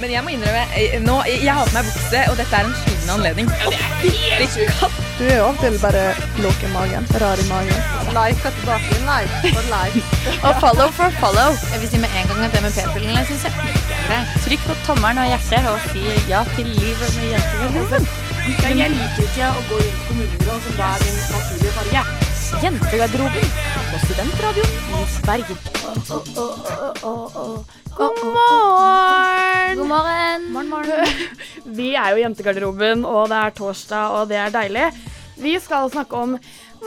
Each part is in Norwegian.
Men jeg må innrømme, jeg, nå, jeg, har på meg bukse, og dette er en skyldende anledning. Det katt. Du er jo av og til bare låg i magen. Rar i magen. Like tilbake. Like for like. Og follow for follow. Jeg vil si med en gang at det med p-pillene syns jeg er. Trykk på tommelen og hjertet og si ja til livet med jentegarderoben. Jeg liker ikke å gå inn på kommunebyrådet som da er din naturlige farge. Jentegarderoben på Studentradioen i Bergen. God morgen! God morgen. Morgen, morgen. Vi er jo Jentegarderoben, og det er torsdag, og det er deilig. Vi skal snakke om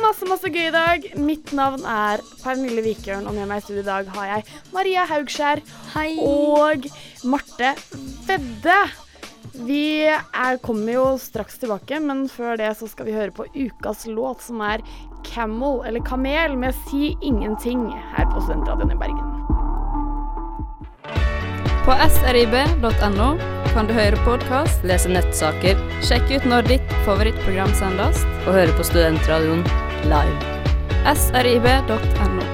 masse, masse gøy i dag. Mitt navn er Pernille Vikørn, og med meg i studio i dag har jeg Maria Haugskjær Hei. og Marte Vedde. Vi er, kommer jo straks tilbake, men før det så skal vi høre på ukas låt, som er Camel, eller Kamel, med Si ingenting, her på Studentradioen i Bergen. På srib.no kan du høre podkast, lese nettsaker, sjekke ut når ditt favorittprogram sendes, og høre på Studentradioen live. srib.no.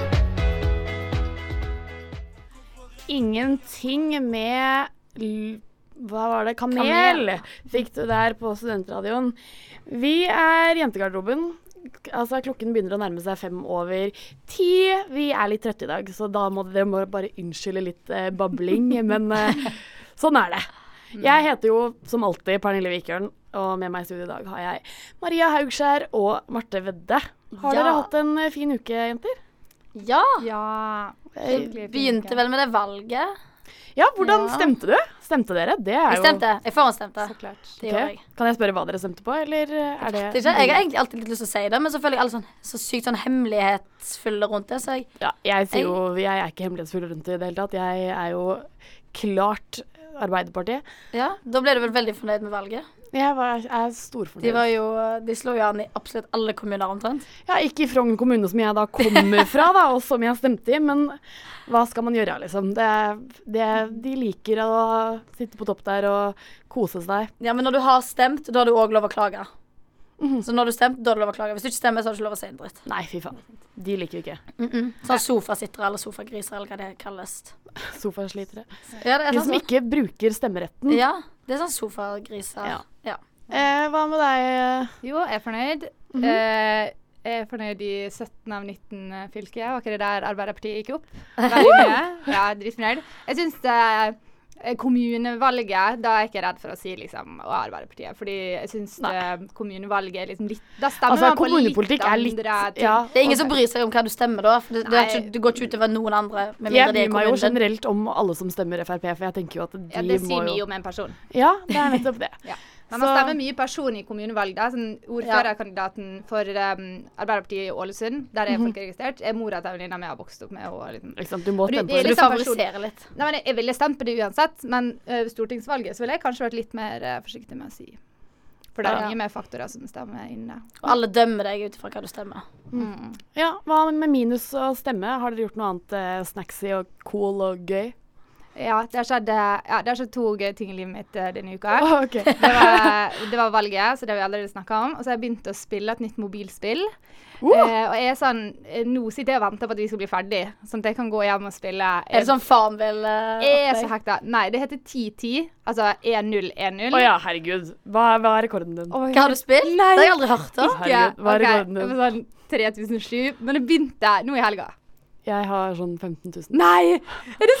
Ingenting med Hva var det? Kamel, fikk du der på Studentradioen. Vi er Jentegarderoben. Altså, klokken begynner å nærme seg fem over ti. Vi er litt trøtte i dag, så da må dere bare unnskylde litt eh, babling. men eh, sånn er det. Jeg heter jo som alltid Pernille Vikørn, og med meg i studio i dag har jeg Maria Haugskjær og Marte Vedde. Har Ja. dere hatt en eh, fin uke, jenter? Ja. Ja. Jeg begynte vel med det valget. Ja, hvordan Ja. stemte du? Stemte dere? Det er Jeg jo stemte. Jeg forhåndsstemte. Så klart. Det Ok. gjorde jeg. Kan jeg spørre hva dere stemte på, eller er det ikke, jeg har egentlig alltid litt lyst til å si det, men så føler jeg alle sånn, så sykt sånn hemmelighetsfulle rundt det. Så jeg Ja, jeg sier jo Jeg er ikke hemmelighetsfull rundt det i det hele tatt. Jeg er jo klart Arbeiderpartiet. Ja, da ble du vel veldig fornøyd med valget? Jeg var, jeg er De storfornøyd. var jo De slo jo an i absolutt alle kommuner omtrent. Ja, ikke i Frogn kommune, som jeg da kommer fra, da, og som jeg stemte i, men hva skal man gjøre, liksom? Det, det, de liker å sitte på topp der og kose seg. Ja, men når du har stemt, da har du òg lov å klage. Mhm. Så når du stemte, da er det lov å klage. Hvis du ikke stemmer, så har du ikke lov å si en dritt. Nei, fy faen. De liker vi ikke. Sånn sofasittere eller sofagriser eller hva det kalles. Sofaslitere. Ja, det er De som sånn. ikke bruker stemmeretten. Ja, det er sånn sofagriser. Ja. ja. Eh, hva med deg? Jo, jeg er fornøyd. Mhm. Eh, jeg er fornøyd i 17 av 19 fylker. Var ikke det der Arbeiderpartiet gikk opp? Veldig mye. Ja, dritfornøyd. Jeg syns eh, kommunevalget Da er jeg ikke redd for å si liksom å, Arbeiderpartiet. Fordi jeg syns kommunevalget er liksom litt Da stemmer Altså, man på litt er litt ting. ja, Det er ingen som bryr seg om hva du stemmer da. For det, det, er ikke, det går ikke utover noen andre. Med Jeg bryr meg jo generelt om alle som stemmer Frp, for jeg tenker jo at de må jo Ja, det sier mye om en person. Ja, det er nettopp det. Ja. Men man stemmer mye person i kommunevalg. Da. Sånn, ordførerkandidaten for um, Arbeiderpartiet i Ålesund, der er folk registrert, er mora til venninna mi har vokst opp med. Og liksom. Liksom. Du må stemme på det. du favoriserer litt. Nei, men jeg, jeg ville stemt på det uansett, men uh, stortingsvalget så ville jeg kanskje vært litt mer uh, forsiktig med å si. For det er Ja. mye mer faktorer som stemmer inne. Og alle dømmer deg ut ifra hva du stemmer. Mm. Ja, Hva med minus å stemme? Har dere gjort noe annet uh, snacksy og cool og gøy? Ja, det har skjedd, ja, det har skjedd to gøye ting i livet mitt uh, denne uka. Oh, okay. Det var, det var valget, så det har vi allerede snakka om. Og så har jeg begynt å spille et nytt mobilspill. Uh! Eh, og jeg er sånn eh, Nå sitter jeg og venter på at vi skal bli ferdig, sånn at jeg kan gå hjem og spille. Er det sånn Farmville? Jeg er så hekta. Nei, det heter 1010. Altså 1010. Å ja, herregud. Hva, hva er rekorden din? Oh, Hva har du spilt? Nei. Det har jeg aldri hørt om. Herregud, hva er okay. rekorden din? sånn 3007. Men det begynte nå i helga. Jeg har sånn 15 000. Nei! Er det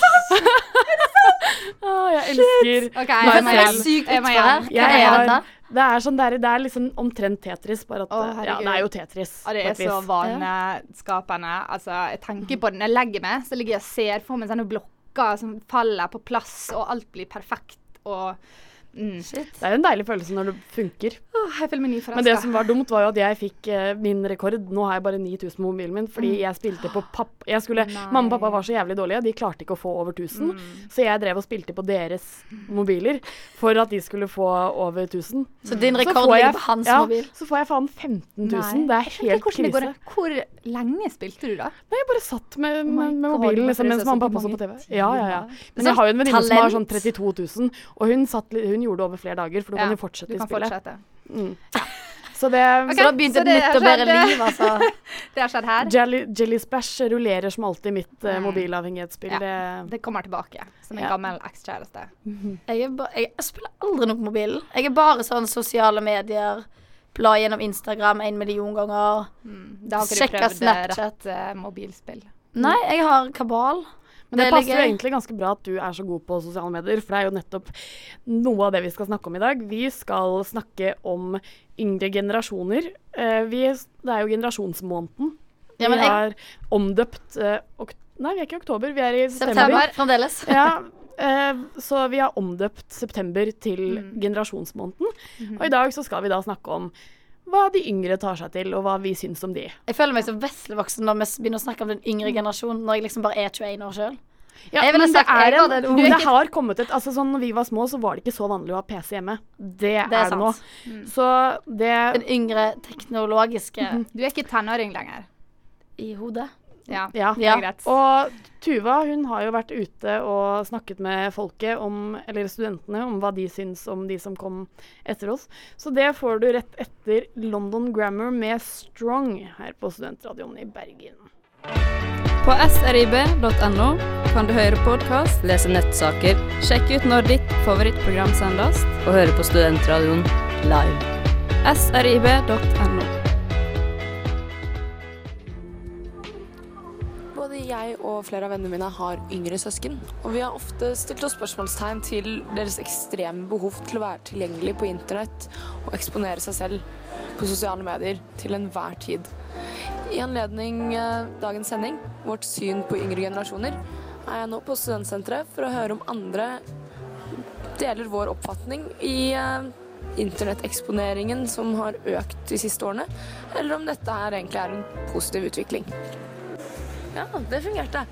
elsker OK, Nei, jeg elsker men hjem. sykt Jeg meg selv. Sykt. Hva Jeg er har-? Det er sånn der, det er liksom omtrent Tetris, bare at oh, Ja, det er jo Tetris. Og det er så vaneskapende. Altså, jeg tenker på det når jeg legger meg, så ligger jeg og ser for meg sånne blokker som faller på plass, og alt blir perfekt og mm. Shit. Det er jo en deilig følelse når det funker. Åh, Jeg føler meg nyforelska. Men det som var dumt, var jo at jeg fikk eh, min rekord. Nå har jeg bare 9000 på mobilen min, fordi Mm. jeg spilte på papp... Jeg skulle, mamma og pappa var så jævlig dårlige, de klarte ikke å få over 1000. Mm. Så jeg drev og spilte på deres mobiler for at de skulle få over 1000. Så din rekord så jeg- ligger på hans ja, mobil? Så får jeg faen 15 000. Nei. Det er helt krise. Hvor lenge spilte du, da? Nei, jeg bare satt med, med, med mobilen liksom, mens mamma og pappa så på TV. Ja, ja, ja. Men jeg har jo en venninne som har sånn 32 000, og hun, satt, li- hun gjorde det over flere dager, for du Ja, kan jo fortsette Du i spillet. fortsette. Mm. Så det okay, så så da begynte det et nytt og bedre liv, altså. Det har skjedd her. Jelly, Jelly Splash rullerer som alltid mitt uh, mobilavhengighetsspill. mobilavhengighetsspill. Det- Det kommer tilbake som en Ja. gammel ekskjæreste. Jeg, er jeg, jeg spiller aldri noe på mobilen. Jeg er bare sånn sosiale medier. Bla gjennom Instagram en million ganger. Mm. Da har ikke du prøvd eh, Snapchat. rett uh, mobilspill. Nei, jeg har kabal. Men det, Det er passer jo egentlig ganske bra at du er så god på sosiale medier, for det er jo nettopp noe av det vi skal snakke om i dag. Vi skal snakke om yngre generasjoner. Eh, vi, det er jo generasjonsmåneden. Vi Ja, har omdøpt eh, ok Nei, vi er ikke i oktober, vi er i september. September fremdeles. Ja, eh, så vi har omdøpt september til Mm. generasjonsmåneden. Mhm. Og i dag så skal vi da snakke om hva de yngre tar seg til, og hva vi syns om de. Jeg føler meg så veslevoksen når vi begynner å snakke om den yngre generasjonen, når jeg liksom bare er 21 år sjøl. Ja, men det, er en, den det har kommet et altså sånn, Når vi var små, så var det ikke så vanlig å ha PC hjemme. Det, er det, nå. Mm. Så det Den yngre teknologiske Du er ikke tenåring lenger. i hodet. Ja, Ja. det er greit. Og Tuva hun har jo vært ute og snakket med folket, om, eller studentene, om hva de syns om de som kom etter oss. Så det får du rett etter London Grammar med Strong her på Studentradioen i Bergen. På srib.no kan du høre podkast, lese nettsaker, sjekke ut når ditt favorittprogram sendes, og høre på Studentradioen live. srib.no. Både jeg og flere av vennene mine har yngre søsken, og vi har ofte stilt oss spørsmålstegn til deres ekstreme behov til å være tilgjengelig på internett og eksponere seg selv på sosiale medier til enhver tid. I anledning eh, dagens sending, vårt syn på yngre generasjoner, er jeg nå på Studentsenteret for å høre om andre deler vår oppfatning i eh, internetteksponeringen som har økt de siste årene, eller om dette her egentlig er en positiv utvikling. Ja, det fungerte.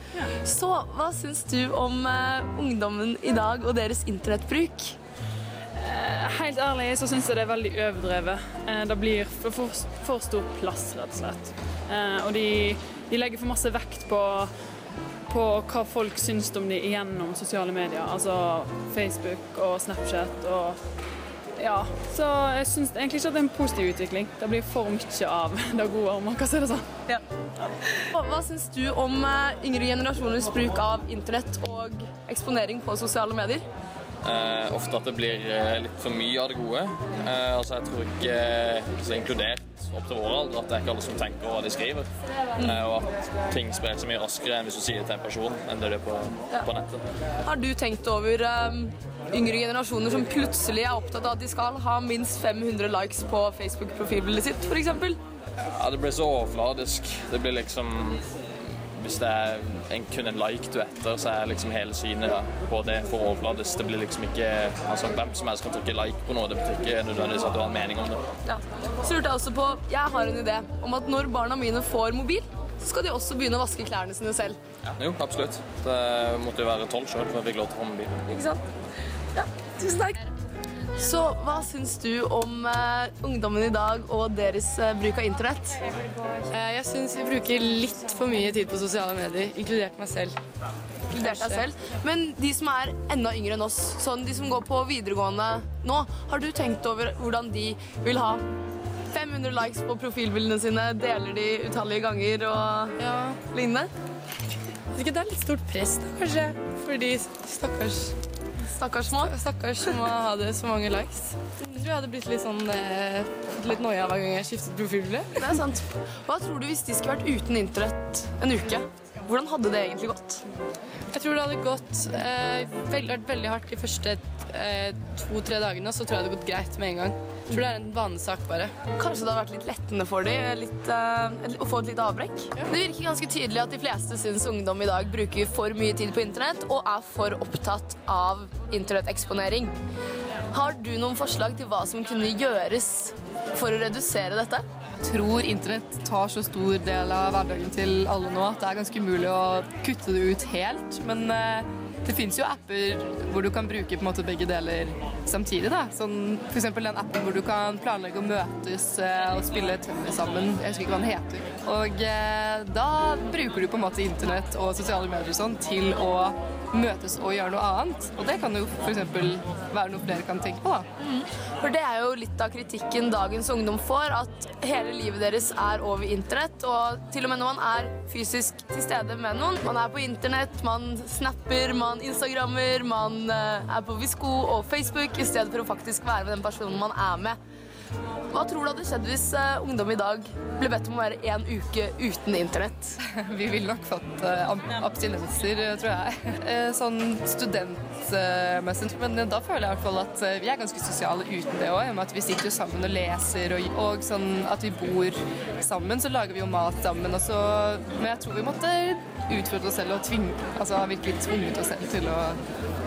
Så hva syns du om uh, ungdommen i dag og deres internettbruk? Helt ærlig så syns jeg det er veldig overdrevet. Eh, Det blir for, for, stor plass, rett og slett. Eh, Og de, de legger for masse vekt på, på hva folk syns om de gjennom sosiale medier. Altså Facebook og Snapchat og Ja. Så jeg syns egentlig ikke at det er en positiv utvikling. Det blir for mye av det gode, om man kan si det sånn. Hva, hva syns du om eh, yngre generasjoners bruk av internett og eksponering på sosiale medier? Eh, ofte at det blir eh, litt for mye av det gode. Eh, altså jeg tror ikke eh, så inkludert opp til vår alder at det er ikke alle som tenker hva de skriver. Eh, og at ting sprer så mye raskere enn hvis du sier det til en person enn det du er på, på nettet. Har du tenkt over um, yngre generasjoner som plutselig er opptatt av at de skal ha minst 500 likes på Facebook-profilbildet sitt, f.eks.? Ja, det blir så overfladisk. Det blir liksom Hvis det er en, kun en like du er etter, så er liksom hele synet på det for overfladisk. Det blir liksom ikke altså Hvem som helst kan trykke like på noe. Det betyr ikke nødvendigvis at du har en mening om det. Ja. Så lurte jeg også på Jeg har en idé om at når barna mine får mobil, så skal de også begynne å vaske klærne sine selv. Jo, absolutt. Det måtte jo være tolv sjøl før jeg fikk lov til å få mobil. Ikke sant? Ja, tusen takk. Så hva syns du om uh, ungdommen i dag og deres uh, bruk av internett? Uh, Jeg syns vi bruker litt for mye tid på sosiale medier, inkludert meg selv. Inkludert deg selv. Men de som er enda yngre enn oss, sånn de som går på videregående nå, har du tenkt over hvordan de vil ha 500 likes på profilbildene sine, deler de utallige ganger og Ja, lignende? jeg ikke, Det er litt stort press, da, kanskje. Fordi stakkars, Stakkars små. stakkars må ha det så mange likes. Jeg tror jeg hadde blitt litt sånn eh, litt noia hver gang jeg skiftet profilbilde. Det er sant. Hva tror du hvis de skulle vært uten internett en uke? Hvordan hadde det egentlig gått? Jeg tror det hadde gått eh, veldig, vært veldig hardt de første eh, to-tre dagene, og så tror jeg det hadde gått greit med en gang. Jeg tror det er en vanesak, bare. Kanskje det hadde vært litt lettende for dem litt, eh, å få et lite avbrekk? Det virker ganske tydelig at de fleste syns ungdom i dag bruker for mye tid på internett og er for opptatt av internetteksponering. Har du noen forslag til hva som kunne gjøres for å redusere dette? Tror internett tar så stor del av hverdagen til alle nå at det er ganske umulig å kutte det ut helt. Men eh, det fins jo apper hvor du kan bruke måte begge deler samtidig. da. Sånn, for eksempel den appen hvor du kan planlegge å møtes eh, og spille tennis sammen. Jeg husker ikke hva den heter. Og eh, da bruker du på en måte internett og sosiale medier sånn til å møtes og gjøre noe annet. Og det kan jo f.eks. være noe flere kan tenke på, da. For det er jo litt av kritikken dagens ungdom får, at hele livet deres er over internett. Og til og med når man er fysisk til stede med noen. Man er på internett, man snapper, man instagrammer, man eh, er på Visko og Facebook i stedet for å faktisk være med den personen man er med. Hva tror du hadde skjedd hvis eh, ungdom i dag ble bedt om å være en uke uten internett? Vi ville nok fått uh, abstinenser, eh, tror jeg. Eh, sånn studentmessig. Men eh, da føler jeg i hvert fall at eh, vi er ganske sosiale uten det òg. At vi sitter jo sammen og leser, og, og sånn at vi bor sammen, så lager vi jo mat sammen. også. men jeg tror vi måtte utfordre oss selv og tving, altså virkelig tvunget oss selv til å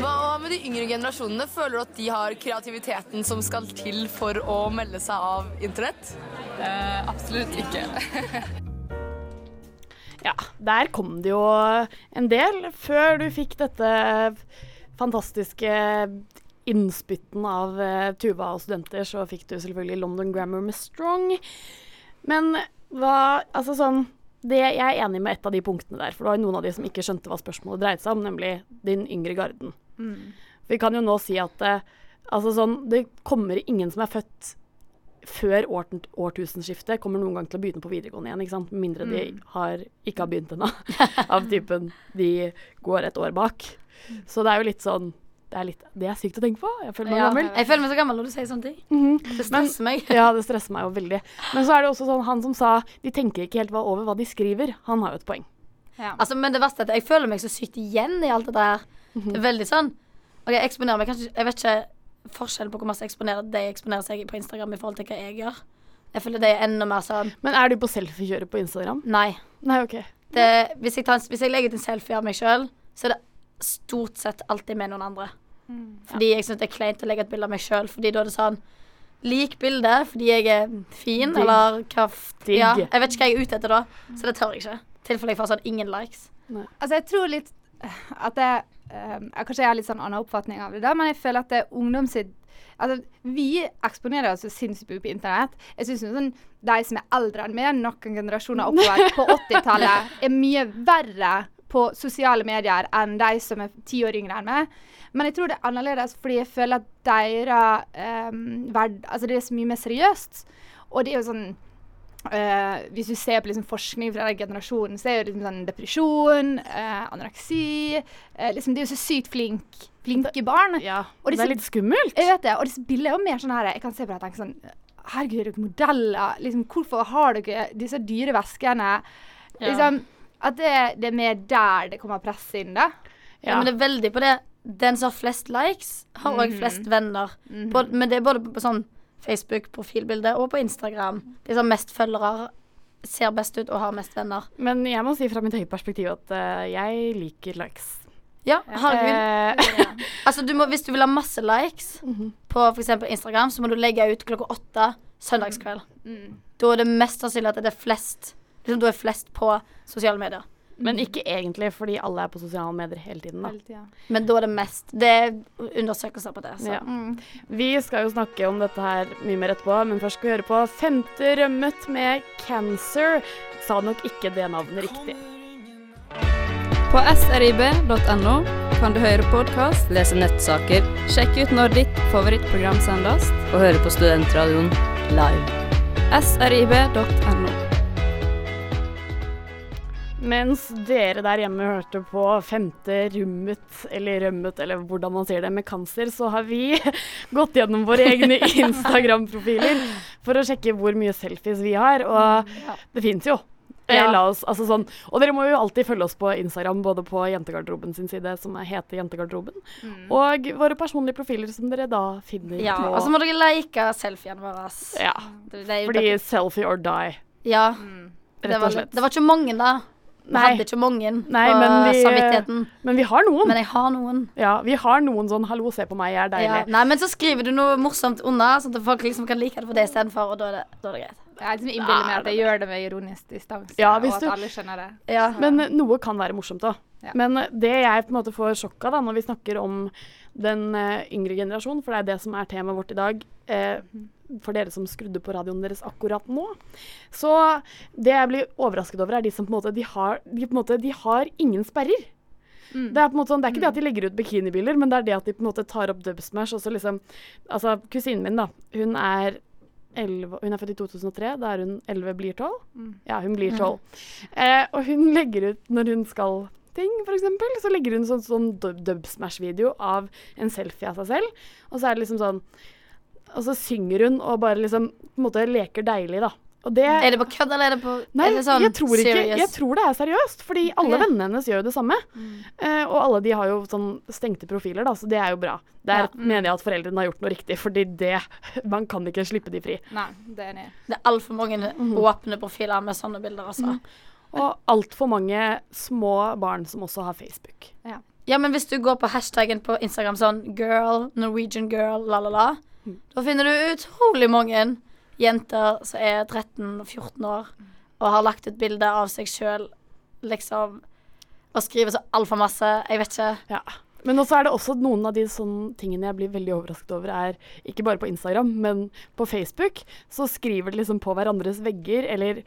Hva med de yngre generasjonene? Føler du at de har kreativiteten som skal til for å melde seg av internett? Eh, absolutt ikke. Ja, der kom det jo en del før du fikk dette fantastiske innspytten av eh, Tuva og studenter, så fikk du selvfølgelig London Grammar med Strong. Men hva Altså sånn det, Jeg er enig med et av de punktene der, for det var noen av de som ikke skjønte hva spørsmålet dreide seg om, nemlig din yngre garden. Vi kan jo nå si at eh, altså sånn, det kommer ingen som er født før år, årtusenskiftet, kommer noen gang til å begynne på videregående igjen. ikke sant? Med mindre de har, ikke har begynt ennå. Av typen de går et år bak. Så det er jo litt sånn Det er, litt, det er sykt å tenke på. Jeg føler meg Ja, gammel. jeg føler meg så gammel når du sier sånne ting. Mhm. Det stresser meg. Ja, det stresser meg jo veldig. Men så er det også sånn, han som sa de tenker ikke helt over hva de skriver, han har jo et poeng. Altså, men det verste er at jeg føler meg så sykt igjen i alt dette her. Det er veldig sånn OK, jeg eksponerer meg kanskje Jeg vet ikke forskjellen på hvor masse eksponerer de eksponerer seg på Instagram i forhold til hva jeg gjør. Jeg føler det er enda mer sånn Men er du på selfiekjøret på Instagram? Nei. Nei, OK. Det, hvis, jeg tar, hvis jeg legger ut en selfie av meg sjøl, så er det stort sett alltid med noen andre. Fordi jeg syns det er kleint å legge et bilde av meg sjøl, fordi da er det sånn Lik bildet fordi jeg er fin, Digg. eller hva. Ja, jeg vet ikke hva jeg er ute etter da, så det tør jeg ikke. I tilfelle jeg får sånn ingen likes. Altså, jeg tror litt eh, at det um, jeg Kanskje jeg har litt sånn annen oppfatning av det, da, men jeg føler at det er ungdom sitt Altså, vi eksponerer oss så sinnssykt mye på internett. Jeg synes sånn, De som er eldre enn meg, noen generasjoner oppover på 80-tallet, er mye verre på sosiale medier enn de som er ti år yngre enn meg. Men jeg tror det er annerledes fordi jeg føler at deres um, verd... Altså, det er så mye mer seriøst. Og det er jo sånn uh, hvis du ser på liksom forskning fra den generasjonen, så er jo liksom sånn depresjon, uh, anoreksi uh, liksom, De er jo så sykt flink, flinke barn. Ja, Og det er litt skummelt. Jeg vet det, og disse bildene er jo mer sånn her Jeg kan se på det og tenke sånn Herregud, er dere modeller? Liksom, hvorfor har dere disse dyre veskene? Ja. Liksom, at det, det er mer der det kommer press inn, da. Ja. men det er veldig på det. Den som har flest likes, har òg Mhm. flest venner. Både, men det er både på sånn Facebook-profilbilde og på Instagram. De som har mest følgere, ser best ut og har mest venner. Men jeg må si fra mitt høye perspektiv at uh, jeg liker likes. Ja, herregud. Eh, Altså, du må, hvis du vil ha masse likes på f.eks. Instagram, så må du legge ut klokka åtte søndagskveld. Da er det mest sannsynlig at det er flest liksom, Da er flest på sosiale medier. Men ikke egentlig, fordi alle er på sosiale medier hele tiden. Da. Men da er det mest Det er undersøkelser på det. Så. Ja. Vi skal jo snakke om dette her mye mer etterpå, men først skal vi høre på Femte rømmet med Cancer. Sa nok ikke det navnet riktig. På srib.no kan du høre podkast, Lese nettsaker sjekke ut når ditt favorittprogram sendes. og høre på Studentradioen live. srib.no. Mens dere der hjemme hørte på Femte rummet, eller rømmet, eller hvordan man sier det, med cancer, så har vi gått gjennom våre egne Instagram-profiler for å sjekke hvor mye selfies vi har, og det fins jo. Eh, Ja. Oss, altså sånn. Og dere må jo alltid følge oss på Instagram, både på Jentegarderoben sin side, som er- heter Jentegarderoben, og våre personlige profiler, som dere da finner Ja, på og så må dere like selfiene våre. Ja, Det, det fordi dere- selfie or die, Ja. rett Det var, det var ikke mange, da. Vi hadde ikke mange Nei, på men vi, samvittigheten. men vi har noen. Men jeg har noen. Ja, vi har noen sånn 'hallo, se på meg, jeg er Ja. deilig'. Nei, men så skriver du noe morsomt unna, sånn at folk liksom kan like det for det istedenfor, og da er det, da er det greit. Jeg liksom innbiller meg at jeg gjør det med ironisk distanse, Ja, og du- at alle skjønner det. Ja. Men noe kan være morsomt òg. Ja. Men det jeg på en måte får sjokk av da, når vi snakker om den uh, yngre generasjonen, for det er det som er temaet vårt i dag, eh, for dere som skrudde på radioen deres akkurat nå, så det jeg blir overrasket over, er de som på en måte de har, de på en måte, de har ingen sperrer. Det er sånn, det er ikke det at de legger ut bikinibiler, men det er det at de på en måte tar opp Dubsmash og så liksom Altså, kusinen min, da, hun er 11, hun er født i 2003. Da er hun 11, blir 12. Mm. Ja, hun blir Mm. 12. Eh, og hun legger ut når hun skal ting, eksempel, så legger hun sånn, sånn dub- Dubsmash-video av en selfie av seg selv. Og så er det liksom sånn Og så synger hun og bare liksom på en måte leker deilig, da. Og det Er det på kødd, eller er det på Nei, er det sånn jeg, tror ikke, serious? jeg tror det er seriøst, fordi alle Ok. Mm. vennene hennes gjør jo det samme. Eh, og alle de har jo sånn stengte profiler, da, så det er jo bra. Der Ja. mener jeg at foreldrene har gjort noe riktig, fordi det Man kan ikke slippe de fri. Nei, det er enig. Det er altfor mange åpne profiler med sånne bilder, altså. Mm. Og altfor mange små barn som også har Facebook. Ja, men hvis du går på hashtaggen på Instagram sånn girl, Norwegian girl, la, la, la, da finner du utrolig mange jenter som er 13-14 år og har lagt ut bilde av seg sjøl, liksom, og skriver så altfor masse. Jeg vet ikke. Ja. Men også er det også noen av de sånne tingene jeg blir veldig overrasket over, er ikke bare på Instagram, men på Facebook. Så skriver de liksom på hverandres vegger, eller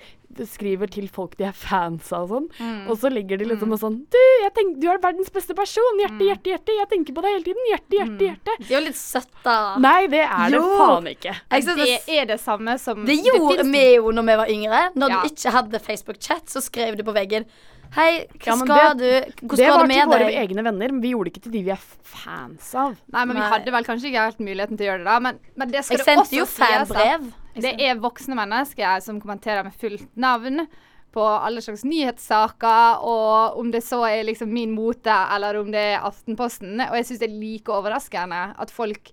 skriver til folk de er fans av og sånn. Mm. Og så ligger de liksom og sånn Du, jeg tenk, du er verdens beste person! Hjerte, hjerte, hjerte! Jeg tenker på deg hele tiden! Hjerte, hjerte, hjerte! Det er jo litt søtt, da. Nei, det er det Jo. faen ikke. Det er det samme som det gjorde vi jo når vi var yngre. Når Ja. du ikke hadde Facebook-chat, så skrev du på veggen Hei, hva Ja, skal det- du Hvordan det går var det til våre deg? egne venner, men vi gjorde det ikke til de vi er fans av. Nei, men vi hadde vel kanskje ikke helt muligheten til å gjøre det da. Men, men det skal Jeg du også jo sies fanbrev. Det er voksne mennesker som kommenterer med fullt navn på alle slags nyhetssaker, og om det så er liksom min mote, eller om det er Aftenposten. Og jeg syns det er like overraskende at folk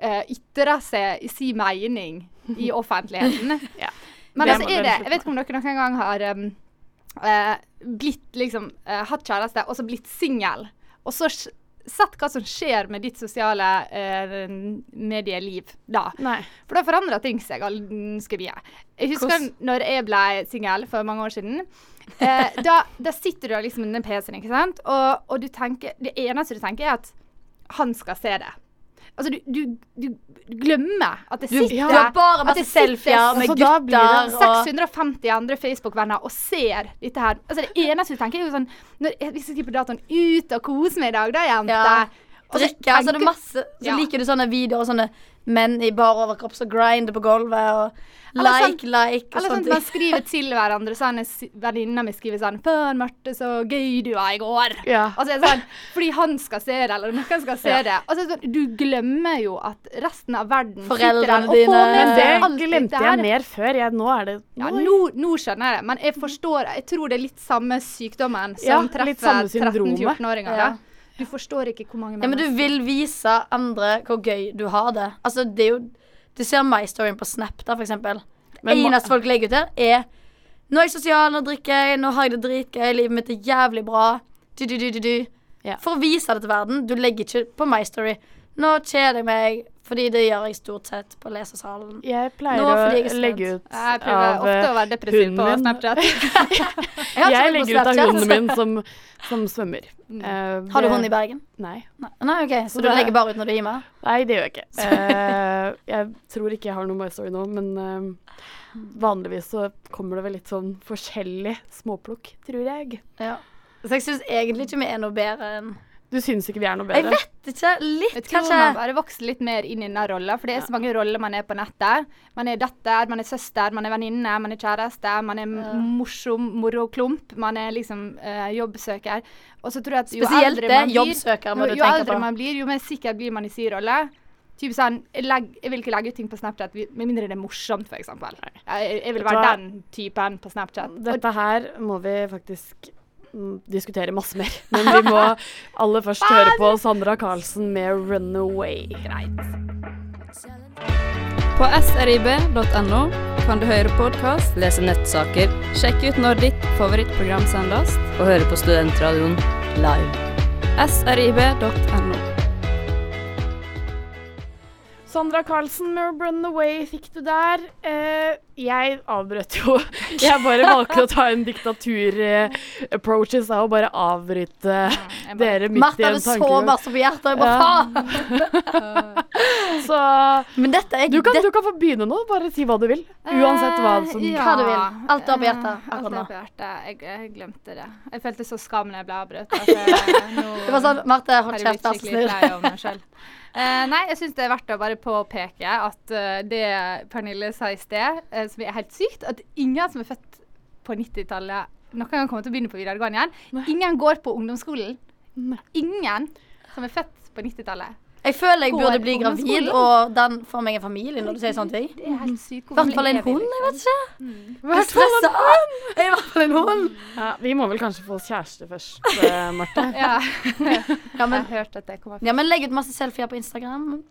eh, ytrer seg i sin mening i offentligheten. Ja. Men Det altså er det Jeg vet ikke om dere noen gang har um, eh, blitt liksom eh, hatt kjæreste, og så blitt singel. Og så sett hva som skjer med ditt sosiale eh, medieliv da. Nei. For da forandrer ting seg ganske mye. Jeg husker Hvordan? når jeg ble singel for mange år siden. Eh, da, da sitter du liksom med den PC-en, ikke sant? Og, og du tenker, det eneste du tenker, er at han skal se det. Altså, du, du, du, glemmer at det sitter du har bare masse selfier med gutter 650 andre Facebook-venner og ser dette her. Altså Det eneste du tenker, er jo sånn når Hvis jeg skriver på datoen 'Ut og kose meg i dag', da, jente. Ja. Drikke. Altså, det er masse Så Ja. liker du sånne videoer og sånne menn i bar overkropp som grinder på gulvet og sånn- like, like og Eller sånn at man skriver til hverandre. Sånn, Venninna mi skriver sånn 'Faen, Marte, så gøy du var i går'. Ja. Altså, er sånn, fordi han skal se det, eller noen skal se Ja. det. Altså, sånn, du glemmer jo at resten av verden Foreldrene sitter der og dine. Men det glemte jeg mer før. Jeg, nå er det Ja, nå- nå, nå skjønner jeg det, men jeg forstår Jeg tror det er litt samme sykdommen som Ja, treffer 13-14-åringer. Du forstår ikke hvor mange mennesker. Ja, men du vil vise andre hvor gøy du har det. Altså, det er jo Du ser My Storyen på Snap, da, for eksempel. Men Eneste folk legger ut der, er Nå er jeg sosial, nå drikker jeg, nå har jeg det dritgøy, livet mitt er jævlig bra. Du, du, du, du, du. Ja. For å vise det til verden. Du legger ikke på My Story. Nå kjeder jeg meg, fordi det gjør jeg stort sett på lesesalen. Jeg pleier Nå, jeg å legge ut Jeg prøver av ofte å være depressiv hunden på min. Snapchat. Jeg, Jeg legger ut av hunden min som, som svømmer. Eh, Har du det- hund i Bergen? Nei. Nei, OK, så Så du det- legger bare ut når du gir meg? Nei, det gjør jeg ikke. Uh, jeg tror ikke jeg har noe My Story nå, men uh, vanligvis så kommer det vel litt sånn forskjellig småplukk, tror jeg. Ja. Så jeg syns egentlig ikke vi er noe bedre enn Du syns ikke vi er noe bedre? Jeg vet ikke. Litt, Jeg tror kanskje. man bare vokser litt mer inn i den rolla, for det er så mange roller man er på nettet. Man er datter, man er søster, man er venninne, man er kjæreste, man er morsom moroklump, man er liksom uh, jobbsøker. Og så tror jeg at jo Spesielt eldre det. man blir, Jobbsøker må jo, du jo eldre man blir, jo mer sikker blir man i sin rolle. Typ sånn, jeg, jeg vil ikke legge ut ting på Snapchat med mindre det er morsomt, f.eks. Jeg, jeg vil være den typen på Snapchat. Dette her må vi faktisk diskutere masse mer. Men vi må aller først høre på Sandra Karlsen med 'Runaway'. Greit. På srib.no kan du høre podkast, Lese nettsaker sjekke ut når ditt favorittprogram sendes. og høre på Studentradioen live. srib.no. Sandra Carlsen med 'Runaway' fikk du der. Eh, jeg avbrøt jo Jeg bare valgte å ta en diktatur-approach i stad og bare avbryte ja, bare- dere midt i en Martha en hadde så masse på hjertet. Jeg bare faen! Så Men dette er du kan, du kan få begynne nå. Bare si hva du vil. Uansett hva som ja, Hva du vil. Alt du har på hjertet eh, akkurat Alt nå. jeg har på hjertet. Jeg, jeg glemte det. Jeg følte så skam når jeg ble avbrutt. Altså, Det var sånn Marte, hold har kjeft, vær så snill. Eh, nei, jeg syns det er verdt å bare påpeke at uh, det Pernille sa i sted, uh, som er helt sykt, at ingen som er født på 90-tallet, noen gang kommer til å begynne på videregående igjen. Ingen går på ungdomsskolen. Ingen som er født på 90-tallet. Jeg føler jeg burde bli gravid og den får meg en familie når du sier sånne ting. Det er helt sykt. I hvert fall en hund, jeg vet ikke. Jeg er stressa. I hvert fall en hund. Ja, vi må vel kanskje få oss kjæreste først, eh, Marte. Ja. Ja, men, Jeg har hørt at det kommer ja, men legg ut masse selfier på Instagram.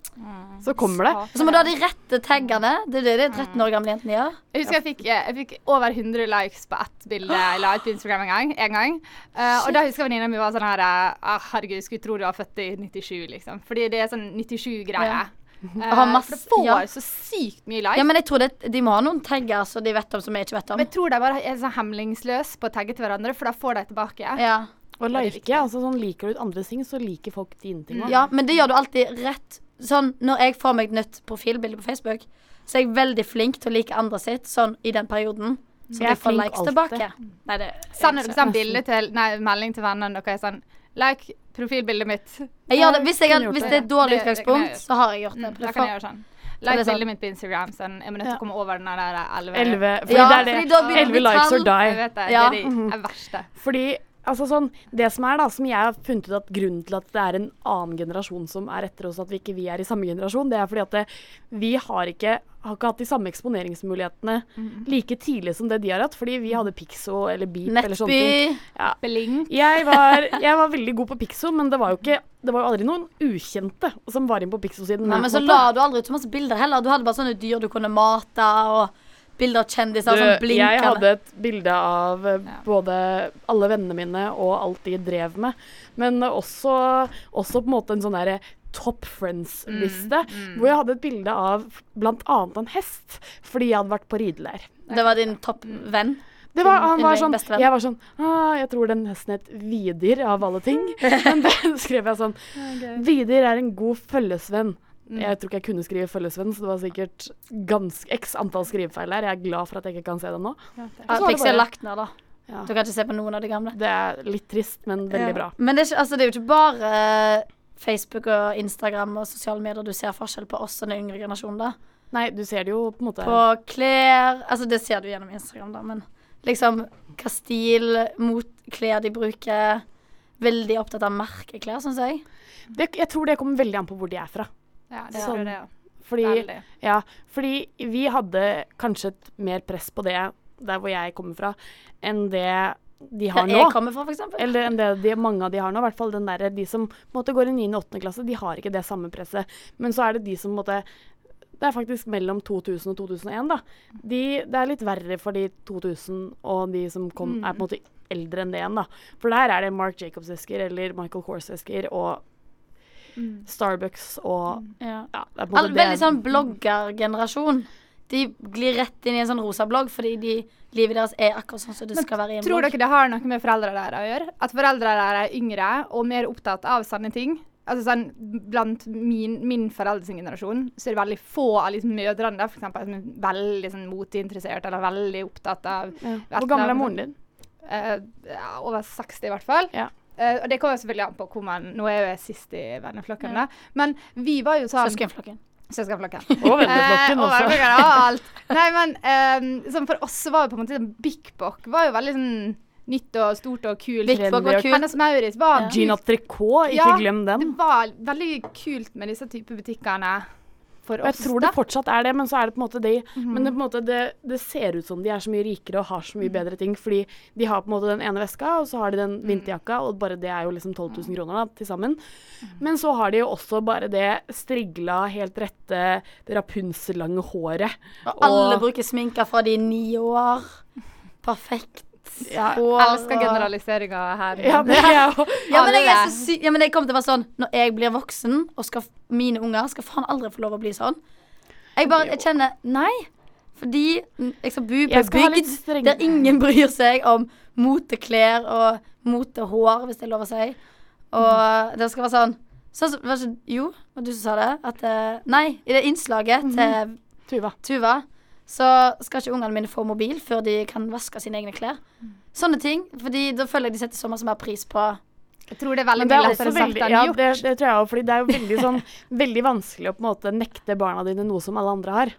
Så kommer det. Så må du ha de rette taggene. Det er det de 13 år gamle jentene gjør. Jeg husker jeg fikk, eh, jeg fikk over 100 likes på ett bilde jeg la ut på Instagram en gang. En gang. Uh, og da husker jeg venninna mi var sånn her ah, Herregud, skulle tro du var født i 97, liksom. Fordi det er sånn 97-greie. Ja. Eh, Og masse- for det får ja. så sykt mye likes. Ja, men jeg tror det, de må ha noen tagger så de vet om som jeg ikke vet om. Men jeg tror de bare er sånn hemningsløse på å tagge til hverandre, for da får de tilbake. Ja. Og like, altså sånn Liker du andre ting, så liker folk dine ting òg. ja, men det gjør du alltid rett. Sånn, når jeg får meg et nytt profilbilde på Facebook, så er jeg veldig flink til å like andre sitt sånn i den perioden. Så Jeg de får likes alltid. tilbake. Nei, det Sender jeg, sånn bilde til Nei, melding til vennene deres sånn Like profilbildet mitt. jeg gjør det. Hvis, jeg, hvis det. det er et dårlig Det- det utgangspunkt, så har jeg gjort det. Mm, da kan jeg gjøre sånn. Like sånn. bildet mitt på Instagram. Sånn, jeg må nødt til å komme over den der 11 Elleve. Fordi Ja, det er det. fordi da begynner det å Elleve bli likes or die. Jeg vet det. Ja. Det er de er verste. Fordi altså sånn, Det som er da, som jeg har funnet ut at grunnen til at det er en annen generasjon som er etter oss, at vi ikke vi er i samme generasjon, det er fordi at det, vi har ikke, har ikke hatt de samme eksponeringsmulighetene like tidlig som det de har hatt. Fordi vi hadde Pixo eller Beep eller sånne ting. Nettby. Ja. Bling. Jeg var, jeg var veldig god på Pixo, men det var jo ikke det var jo aldri noen ukjente som var inne på Pixo-siden. Men så la du aldri ut så masse bilder heller. Du hadde bare sånne dyr du kunne mate, og bilder av kjendiser som blinker. jeg hadde et bilde av eh, både alle vennene mine og alt de drev med. Men også, også på en måte en sånn derre Top Friends-liste. Hvor jeg hadde et bilde av bl.a. en hest, fordi jeg hadde vært på rideleir. Det var din toppvenn. Det var, han var sånn, jeg var sånn ah, Jeg tror den hesten het Vidir, av alle ting. Men da skrev jeg sånn Vidir er en god følgesvenn. Jeg tror ikke jeg kunne skrive følgesvenn, så det var sikkert ganske x antall skrivefeil her. Jeg er glad for at jeg ikke kan se det nå. Ja, det er lagt ned, da. Ja. Du kan ikke se på noen av de gamle. Det er litt trist, men veldig Ja. bra. Men det er, ikke, altså, det er jo ikke bare eh, Facebook og Instagram og sosiale medier du ser forskjell på oss og den yngre generasjonen, da. Nei, du ser det jo på en måte På klær Altså, det ser du gjennom Instagram, da, men liksom hva stil, mot klær de bruker. Veldig opptatt av merkeklær, syns jeg. det, Jeg tror det kommer veldig an på hvor de er fra. Ja, det Sånn. det, ja. Fordi, ja, fordi vi hadde kanskje et mer press på det der hvor jeg kommer fra, enn det de har nå. jeg kommer fra, for. Eller enn det de, mange av de har nå. I hvert fall den der, de som måte går i 9. og 8. klasse, de har ikke det samme presset. Men så er det de som måte Det er faktisk mellom 2000 og 2001, da. De, det er litt verre for de 2000 og de som kom, er på en måte eldre enn det igjen, da. For der er det Mark Jacobs-esker eller Michael Kors-esker og Starbucks og Ja. ja, det er på en det- veldig sånn bloggergenerasjon. De glir rett inn i en sånn rosa blogg fordi de, livet deres er akkurat sånn som det skal være i en Tror blogg. dere det har noe med foreldre der å gjøre? At foreldre der er yngre og mer opptatt av sanne ting? Altså sånn, Blant min, min foreldres generasjon så er det veldig få av liksom, mødrene der, for eksempel, som er veldig sånn, moteinteressert eller veldig opptatt av ja. Hvor gammel er moren din? Eh, ja, over 60 i hvert fall. Ja. Eh, og det kommer selvfølgelig an på hvor man Nå er jo jeg sist i venneflokken, da. Men vi var jo sånn Søskenflokken. Søskenflokken. Og venneflokken også. og venneflokken, og alt. Nei, men um, sånn for oss var jo på en måte sånn Bik Bok var jo veldig sånn nytt og stort og kult. Bik Bok var kult. Hennes Maurits var Ja. Gina Tricot, ikke Ja, glem den. Det var veldig kult med disse type butikkene for Og jeg tror det fortsatt er det, men så er det på en måte de Mhm. Men det, måte, det, det ser ut som de er så mye rikere og har så mye bedre ting, fordi de har på en måte den ene veska, og så har de den Mhm. vinterjakka, og bare det er jo liksom 12 000 kroner da, til sammen. Men så har de jo også bare det strigla, helt rette, det Rapunzel-lange håret. Og alle bruker sminker fra de er ni år. Perfekt. Ja, hår Elsker og- generaliseringa her. Ja, men, ja, Ja, men jeg er så syk, ja, men jeg kommer til å være sånn Når jeg blir voksen, og skal, mine unger skal faen aldri få lov å bli sånn. Jeg bare jeg kjenner Nei. Fordi mm, jeg skal bo på skal bygd der ingen bryr seg om moteklær og motehår, hvis det er lov å si. Og det skal være sånn Sånn som Jo, var det du som sa det? At eh, Nei, i det innslaget Mhm. til Tuva. Tuva, så skal ikke ungene mine få mobil før de kan vaske sine egne klær. Mm. Sånne ting. Fordi da føler jeg de setter så masse mer pris på Jeg tror det er veldig mye er lettere også sagt enn ja, gjort. det, det tror jeg òg, fordi det er jo veldig sånn Veldig vanskelig å på en måte nekte barna dine noe som alle andre har.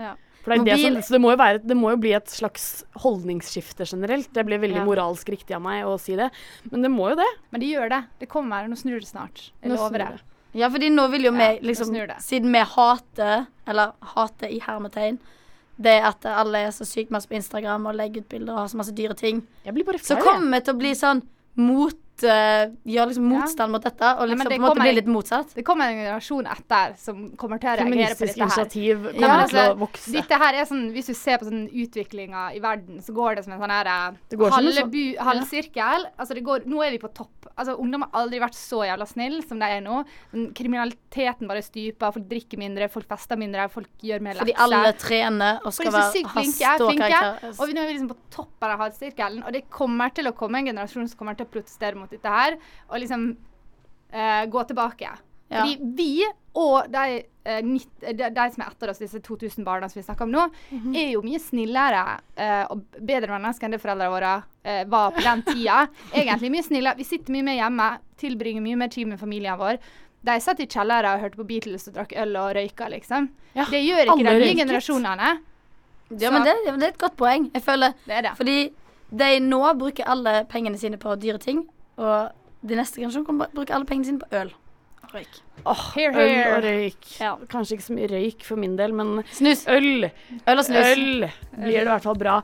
Ja. For det, er det, som, så det, må jo være, det må jo bli et slags holdningsskifte generelt. Det blir veldig Ja. moralsk riktig av meg å si det, men det må jo det. Men det gjør det. Det kommer. Nå snur det snart. Jeg Nå lover snur det. Ja, fordi nå vil jo vi liksom. Siden vi hater, eller hater i hermetegn, det at alle er så sykt masse på Instagram og legger ut bilder og har så masse dyre ting, så kommer vi til å bli sånn mot eh, Gjør liksom motstand mot dette, og liksom liksom det på en måte blir litt motsatt. Det kommer en generasjon etter som kommer til å reagere på dette her. initiativ Ja, kommer til å altså, vokse. Dette her er sånn, Hvis du ser på sånn utviklinga i verden, så går det som en sånn her eh, sånn- halvbu, halvsirkel. Altså det går, nå er vi på topp. Altså Ungdom har aldri vært så jævla snill som de er nå. Kriminaliteten bare stuper. Folk drikker mindre, folk fester mindre, folk gjør mer Fordi alle trener og skal være ha er ståkarakter. Og vi nå er vi liksom på toppen av halvsirkelen. Og det kommer til å komme en generasjon som kommer til å protestere mot dette her. Og liksom uh, gå tilbake. Ja. Fordi vi og de, uh, nitt, de, de som er etter oss, disse 2000 barna som vi snakker om nå, Mhm. er jo mye snillere uh, og bedre mennesker enn det foreldrene våre uh, var på den tida. Egentlig mye snillere. Vi sitter mye mer hjemme, tilbringer mye mer tid med familien vår. De satt i kjellere og hørte på Beatles og drakk øl og røyka, liksom. Ja, det gjør ikke de nye røyket. generasjonene. Ja, men det, ja, men det er et godt poeng. Jeg føler Det det. Fordi de nå bruker alle pengene sine på dyre ting, og de neste generasjon kommer til bruke alle pengene sine på øl. og Røyk. Here, Øl og røyk. Ja. Kanskje ikke så mye røyk for min del, men Snus. øl. Øl og snus. Øl blir det i hvert fall bra.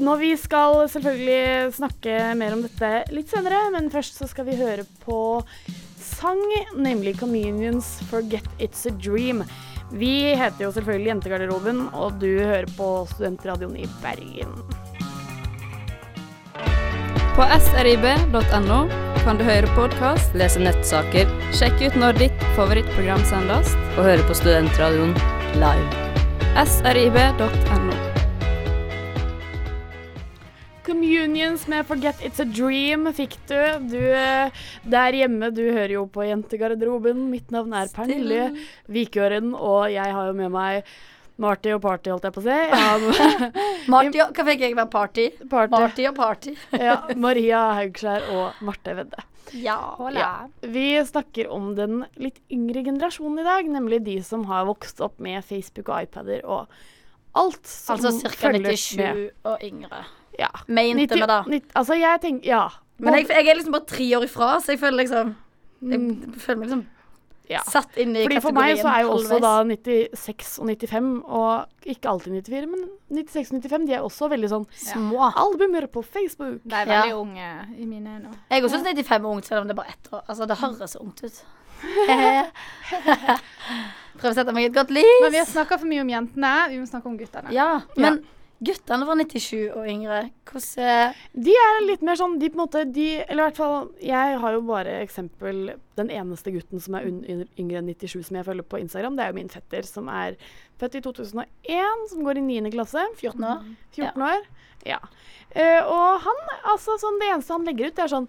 Nå Vi skal selvfølgelig snakke mer om dette litt senere, men først så skal vi høre på sang, nemlig Communions 'Forget It's A Dream'. Vi heter jo selvfølgelig Jentegarderoben, og du hører på Studentradioen i Bergen. På srib.no kan du høre podkast, Lese nettsaker sjekke ut når ditt favorittprogram sendes. og høre på Studentradioen live. srib.no. Communions med 'Forget It's A Dream' fikk du. Du eh, der hjemme, du hører jo på Jentegarderoben. Mitt navn er Pernille Vikøren, og jeg har jo med meg Marty og Party, holdt jeg på å si. Ja, Marty og Hva fikk jeg være party? party. Marty og party. Ja, Maria Haugskjær og Marte Vedde. Ja. Ja. Vi snakker om den litt yngre generasjonen i dag, nemlig de som har vokst opp med Facebook og iPader og alt som Altså ca. følger 97 med. og yngre. Ja. Mente vi da. 90 altså, jeg tenker Ja. Men jeg, jeg er liksom bare tre år ifra, så jeg føler liksom Jeg Mm, føler meg liksom ja. satt inn i Fordi For meg så er jo også halvveis. da 96 og 95, og ikke alltid 94, men 96 og 95, de er også veldig sånn små. albumer på Facebook. De er Ja. veldig unge i mine øyne. Jeg også syns 95 er ungt, selv om det er bare ett år. Altså, det høres så ungt ut. Prøv å sette meg i et godt lys. Men vi har snakka for mye om jentene. Vi må snakke om guttene. Ja, men guttene var 97 og yngre, hvordan De er litt mer sånn de på en måte de, Eller i hvert fall Jeg har jo bare eksempel Den eneste gutten som er yngre enn 97 som jeg følger på Instagram, det er jo min fetter som er født i 2001, som går i 9. klasse. 14 år? 14 år. Ja. Uh, og han, altså sånn det eneste han legger ut, det er sånn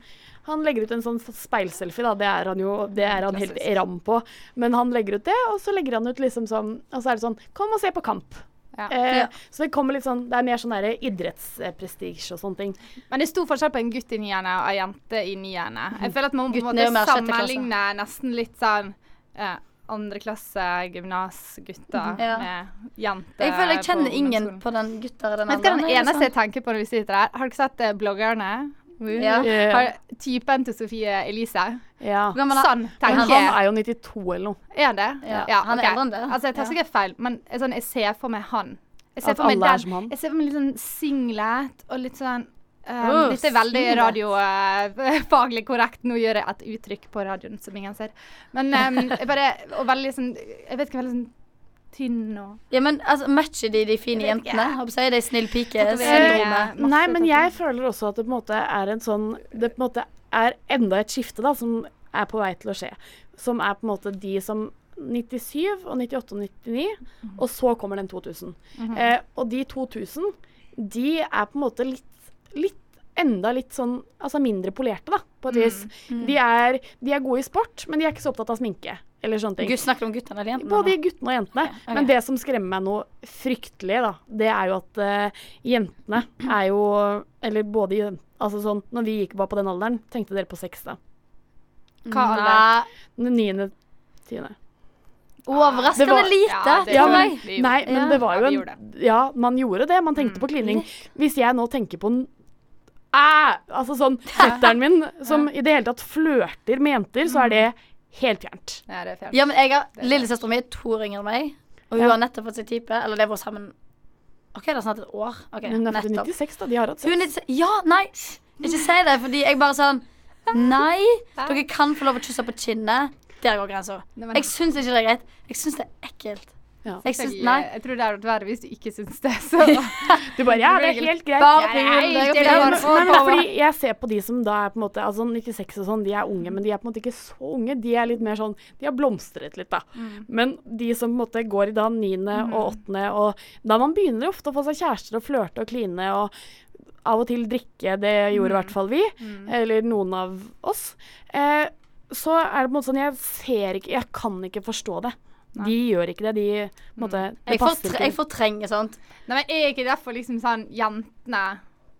han legger ut en sånn speilselfie, da. Det er han jo det er han helt ram på. Men han legger ut det, og så legger han ut liksom sånn Og så er det sånn Kom og se på kamp. Ja. Eh, Så det kommer litt sånn Det er mer sånn idrettsprestisje og sånne ting. Men det er stor forskjell på en gutt i niende og ei jente i niende. Jeg føler at man på en måte sammenligner nesten litt sånn eh, andreklasse gymnasgutter Ja. med jenter Jeg føler jeg kjenner på ingen på den gutter i den den alderen, er det eneste jeg sånn? tenker på når vi sitter her? Har dere sett eh, bloggerne? Ja. Eh, Har typen til Sofie Elise? ja. Sann er Sånn tenker han er jo 92 eller noe. Er det? Ja, han er eldre enn det. Altså, jeg tar Ja. sikkert feil, men jeg, sånn, jeg ser for meg han. Jeg ser At for meg alle er den. som han. Jeg ser for meg litt sånn singlet og litt sånn um, oh, Dette er veldig radiofaglig radiofaglig korrekt. Nå gjør jeg et uttrykk på radioen som ingen ser. Men um, jeg bare Og veldig sånn Jeg vet ikke, veldig sånn tynn og Ja, men altså, matcher de de fine jentene? Håper jeg, de snill pike-syndromet. Nei, men jeg føler også at det på en måte er en sånn Det på en måte er enda et skifte da, som er på vei til å skje. Som er på en måte de som 97 og 98 og 99, og så kommer den 2000. Mhm. eh, og de 2000, de er på en måte litt, litt enda litt sånn Altså mindre polerte, da, på et vis. Mm. De, er, de er gode i sport, men de er ikke så opptatt av sminke. Eller sånne ting. Gud, snakker om guttene eller jentene? Både guttene og jentene. ok. Men det som skremmer meg noe fryktelig, da, det er jo at uh, jentene er jo Eller både Altså sånn, når vi gikk var på den alderen, tenkte dere på sex da? Hva alder? Niende, tiende. Overraskende var- lite, Ja, det Ja, men, nei, men Ja. det var jo en Ja, man gjorde det. Man tenkte på klining. Hvis jeg nå tenker på en Æ! Altså sånn Fetteren min som i det hele tatt flørter med jenter, så er det helt fjernt. Ja, det er fjernt. Ja, men jeg har er. Lillesøstera mi er to år yngre enn meg, og hun Ja. har nettopp fått seg type. Eller det har vært sammen OK, det er snart et år. Ok, Hun er født nettopp. 96, da. De har hatt sex. Hun er 96 Ja, nei! Ikke si det, fordi jeg bare sånn Nei! Dere kan få lov å kysse på kinnet. Der går grensa. Jeg syns ikke det er greit. Jeg syns det er ekkelt. Ja. Jeg synes, Jeg, Nei. jeg tror det er verre hvis du ikke syns det. Så. Du bare Ja, det er helt greit. Fordi jeg ser på de som da er på en måte Altså 96 og sånn, de er unge, men de er på en måte ikke så unge. De er litt mer sånn De har blomstret litt, da. Men de som på en måte går i da niende og åttende, og da man begynner ofte å få seg kjærester og flørte og kline og av og til drikke, det gjorde i hvert fall vi, eller noen av oss, eh, så er det på en måte sånn Jeg ser ikke Jeg kan ikke forstå det. De gjør ikke det. De måte Det Jeg, passer fortre jeg fortrenger sånt. Nei, men er ikke derfor liksom sånn jentene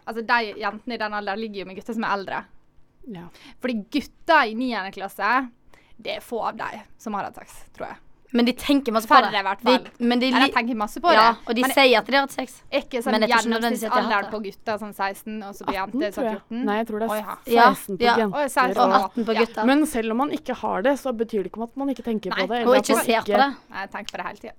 Altså de jentene i den alderen ligger jo med gutter som er eldre. Ja. Fordi gutter i 9. klasse, det er få av dem som har hatt sex, tror jeg. Men de tenker masse på Færre det. i hvert fall. De, men de, Eller tenker masse på ja, det. og de men sier at de har hatt sex. ikke sånn gjennomsnittsalderen på gutter sånn 16, og så på 18, jenter tror sånn 14? Nei, jeg tror det er ja. Ja, 16 på ja. jenter. Oi, 16 Og og 18 på Ja. Men selv om man ikke har det, så betyr det ikke om at man ikke tenker Nei, på det. og ikke ser på det. Nei, jeg tenker på det hele tida.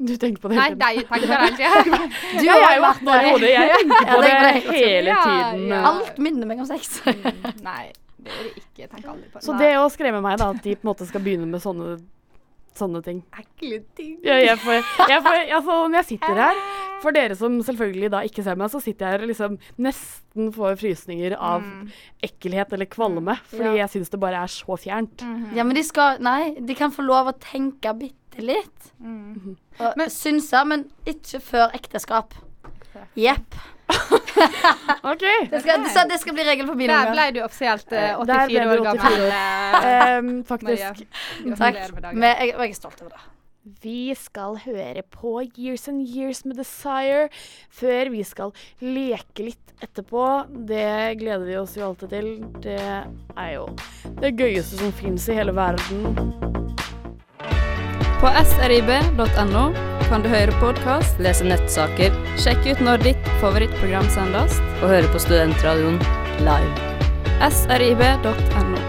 Du tenker på det hele tiden. Nei, de tenker på det hele tida. Du har jo vært 18 år i hodet. Jeg tenker på det hele Ja, tiden. ja. Alt minner meg om sex. Nei, det gjør det ikke. Jeg tenker aldri på det. Så det å skremme meg, da, at de på en måte skal begynne med sånne, sånne ting. ekle ting. Ja, jeg får, jeg får, altså, når jeg sitter her, for dere som selvfølgelig da ikke ser meg, så sitter jeg her og liksom nesten får frysninger av ekkelhet eller kvalme. Fordi Ja. jeg syns det bare er så fjernt. Ja, men de skal Nei, de kan få lov å tenke bitte litt. Mm. Og synse, men ikke før ekteskap. Jepp. OK. Det, skal- så det skal bli regel for mine Der ble du offisielt eh, Eh, der ble 84 du år gammel. eh, Ehm, Maria. faktisk. Takk. Med. Men jeg, jeg er stolt over det. Vi skal høre på Years and Years med Desire før vi skal leke litt etterpå. Det gleder vi oss jo alltid til. Det er jo det gøyeste som fins i hele verden. På srib.no kan du høre podkast, Lese nettsaker sjekke ut når ditt favorittprogram sendes. og høre på Studentradioen live. srib.no.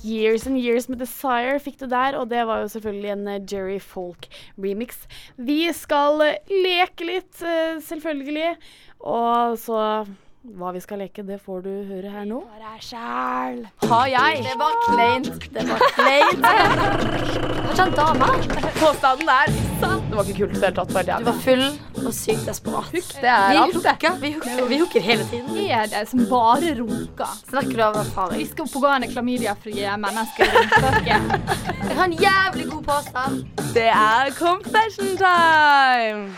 Years and Years med Desire fikk du der, og det var jo selvfølgelig en eh, Jerry Folk-remix. Vi skal leke litt, eh, selvfølgelig. Og så hva vi skal leke, det får du høre her nå. Har jeg? Det var kleint. Det var kleint. Var han dame? Påstanden er sann. Det var ikke kult i det hele tatt. Bare Du var full og sykt desperat. Det er Vi alt, det. vi hooker, vi hooker hele tiden. Er det som bare runker? Snakker du av Vi erfaring? skal oppegående klamydiafrie mennesker i runkefolket. Jeg har en jævlig god påstand. Det er confession time!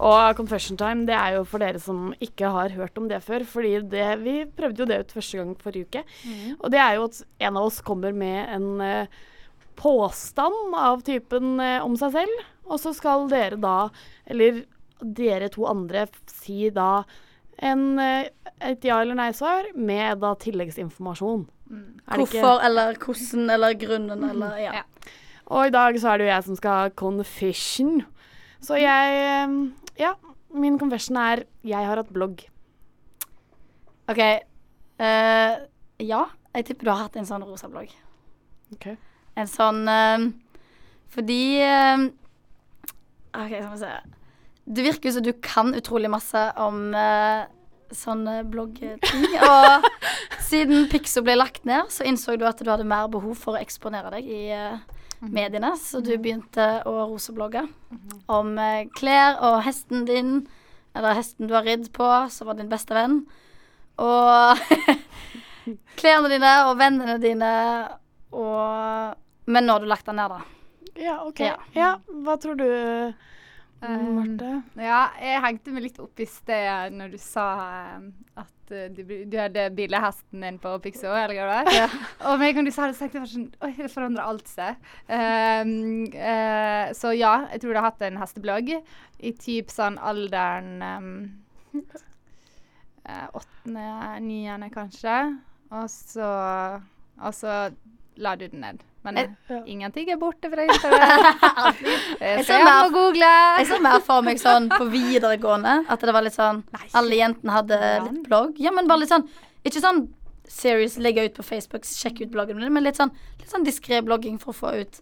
Og Confession Time det er jo for dere som ikke har hørt om det før. fordi det, Vi prøvde jo det ut første gang forrige uke. Og det er jo at en av oss kommer med en eh, påstand av typen eh, om seg selv. Og så skal dere da, eller dere to andre, si da en, eh, et ja- eller nei-svar med da tilleggsinformasjon. Mm. Hvorfor eller hvordan eller grunnen eller ja. Ja. Og i dag så er det jo jeg som skal ha confession. Så jeg eh, Ja, min confession er jeg har hatt blogg. OK. Uh, ja, jeg tipper du har hatt en sånn rosa blogg. Ok. En sånn uh, Fordi uh, OK, skal vi se. Det virker jo som du kan utrolig masse om uh, sånne bloggting. Og siden Pixo ble lagt ned, så innså du at du hadde mer behov for å eksponere deg i eh, mediene. Så du begynte å roseblogge om eh, klær og hesten din, eller hesten du har ridd på, som var din beste venn. Og klærne dine og vennene dine og Men nå har du lagt den ned, da. Ja, OK. Ja. Ja. hva tror du Um, Marte? Ja, jeg hengte meg litt opp i sted når du sa um, at uh, du, du hadde billighesten din på Pixo, eller hva det var. Og med en gang du sa det, så tenkte jeg sånn Oi, det forandrer alt seg. Um, uh, så ja, jeg tror du har hatt en hesteblogg i typ sånn alderen um, eh, Åttende, niende kanskje. Og så, og så la du den ned. Men Jeg- ingenting er borte fra internett. Jeg jeg ser mer- Google. Jeg så mer for meg sånn på videregående at det var litt sånn Alle jentene hadde litt blogg. Ja, men bare litt sånn Ikke sånn serious legge ut på Facebook, sjekke ut bloggen min, men litt sånn, litt sånn diskré blogging for å få ut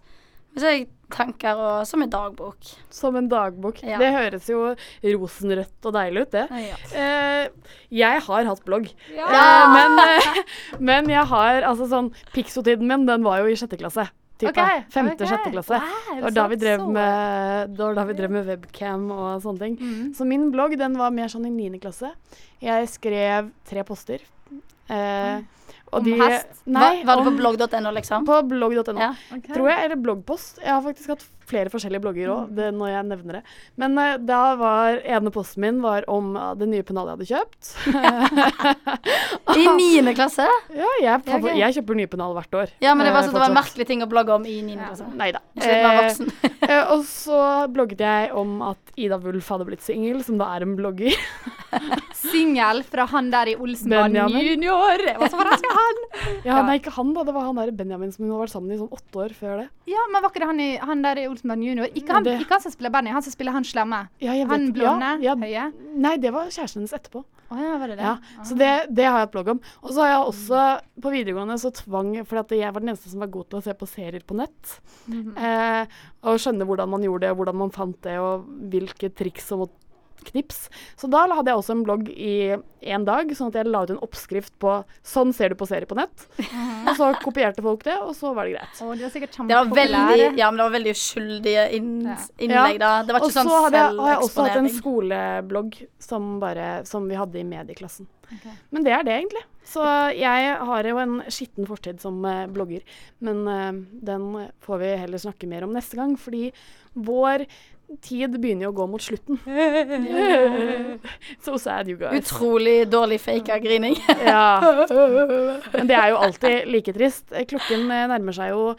så jeg tanker og Som en dagbok. Som en dagbok. Ja. Det høres jo rosenrødt og deilig ut, det. Ja. Eh, jeg har hatt blogg. Ja. Eh, men, eh, men jeg har altså sånn Pixo-tiden min, den var jo i sjette klasse. Type. Ok, Femte, okay. sjette klasse. Wow, det var da vi drev med, det var da vi drev med webcam og sånne ting. Mm. Så min blogg den var mer sånn i niende klasse. Jeg skrev tre poster. Eh, og Om de, hest? Nei, Var- var det på blogg.no, liksom? På blogg.no. Ja. Tror jeg, eller bloggpost. Jeg har faktisk hatt flere forskjellige blogger òg, når jeg nevner det. Men uh, da var ene posten min var om uh, det nye pennalet jeg hadde kjøpt. I niende klasse? Ja, jeg, Ja, ok. jeg kjøper nye pennal hvert år. Ja, men det var, eh, så det var en merkelig ting å blogge om i niende klasse. Nei da. Og så blogget jeg om at Ida Wulf hadde blitt singel, som da er en blogger. Singel fra han der i Olsenbanen junior. Jeg var så forelska i han. Ja, Nei, ikke han, da. Det var han der Benjamin som hun har vært sammen i sånn åtte år før det. Ja, men var ikke det han, i, han der i Olsenband junior? Ikke han, Det- ikke han som spiller Benny, han som spiller han slemme. Ja, han blonde, ja, høye. Nei, det var kjæresten hennes etterpå. Oh, ja, var det det? Ja, så det, det har jeg et blogg om. Og så har jeg også på videregående så tvang For jeg var den eneste som var god til å se på serier på nett. Mhm. eh, og skjønne hvordan man gjorde det, hvordan man fant det, og hvilke triks og knips. Så da hadde jeg også en blogg i en dag, sånn at jeg la ut en oppskrift på sånn ser du på serier på nett. Og så kopierte folk det, og så var det greit. Oh, det var Det var veldig, ja, men det var veldig uskyldige inn, innlegg, da. Det var Og ikke sånn så hadde jeg, har jeg også hatt en skoleblogg som, bare, som vi hadde i medieklassen. Men det er det, egentlig. Så jeg har jo en skitten fortid som eh, blogger. Men eh, den får vi heller snakke mer om neste gang, fordi vår tid begynner jo å gå mot slutten. so sad, you guys. Utrolig dårlig faka grining. Ja. Men det er jo alltid like trist. Klokken eh, nærmer seg jo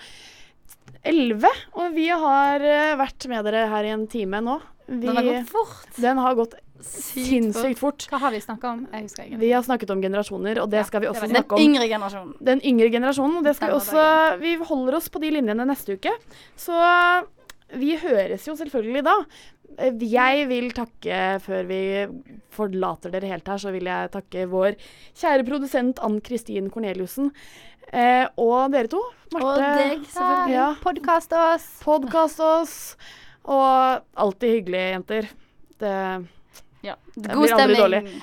11, og vi har eh, vært med dere her i en time nå. Vi, Den har gått fort. Den har gått sinnssykt fort. Hva har vi snakka om? Jeg husker ikke. Vi har snakket om generasjoner, og det skal vi også Den snakke om. yngre generasjonen. Den yngre generasjonen. Og det skal vi også Vi holder oss på de linjene neste uke. Så vi høres jo selvfølgelig da. Eh, Jeg vil takke, før vi forlater dere helt her, så vil jeg takke vår kjære produsent Ann Kristin Korneliussen. Eh, og dere to. Marte. Og deg, selvfølgelig. Ja. Podkast oss. Podkast oss. Og alltid hyggelig, jenter. Det, Ja. det blir aldri dårlig.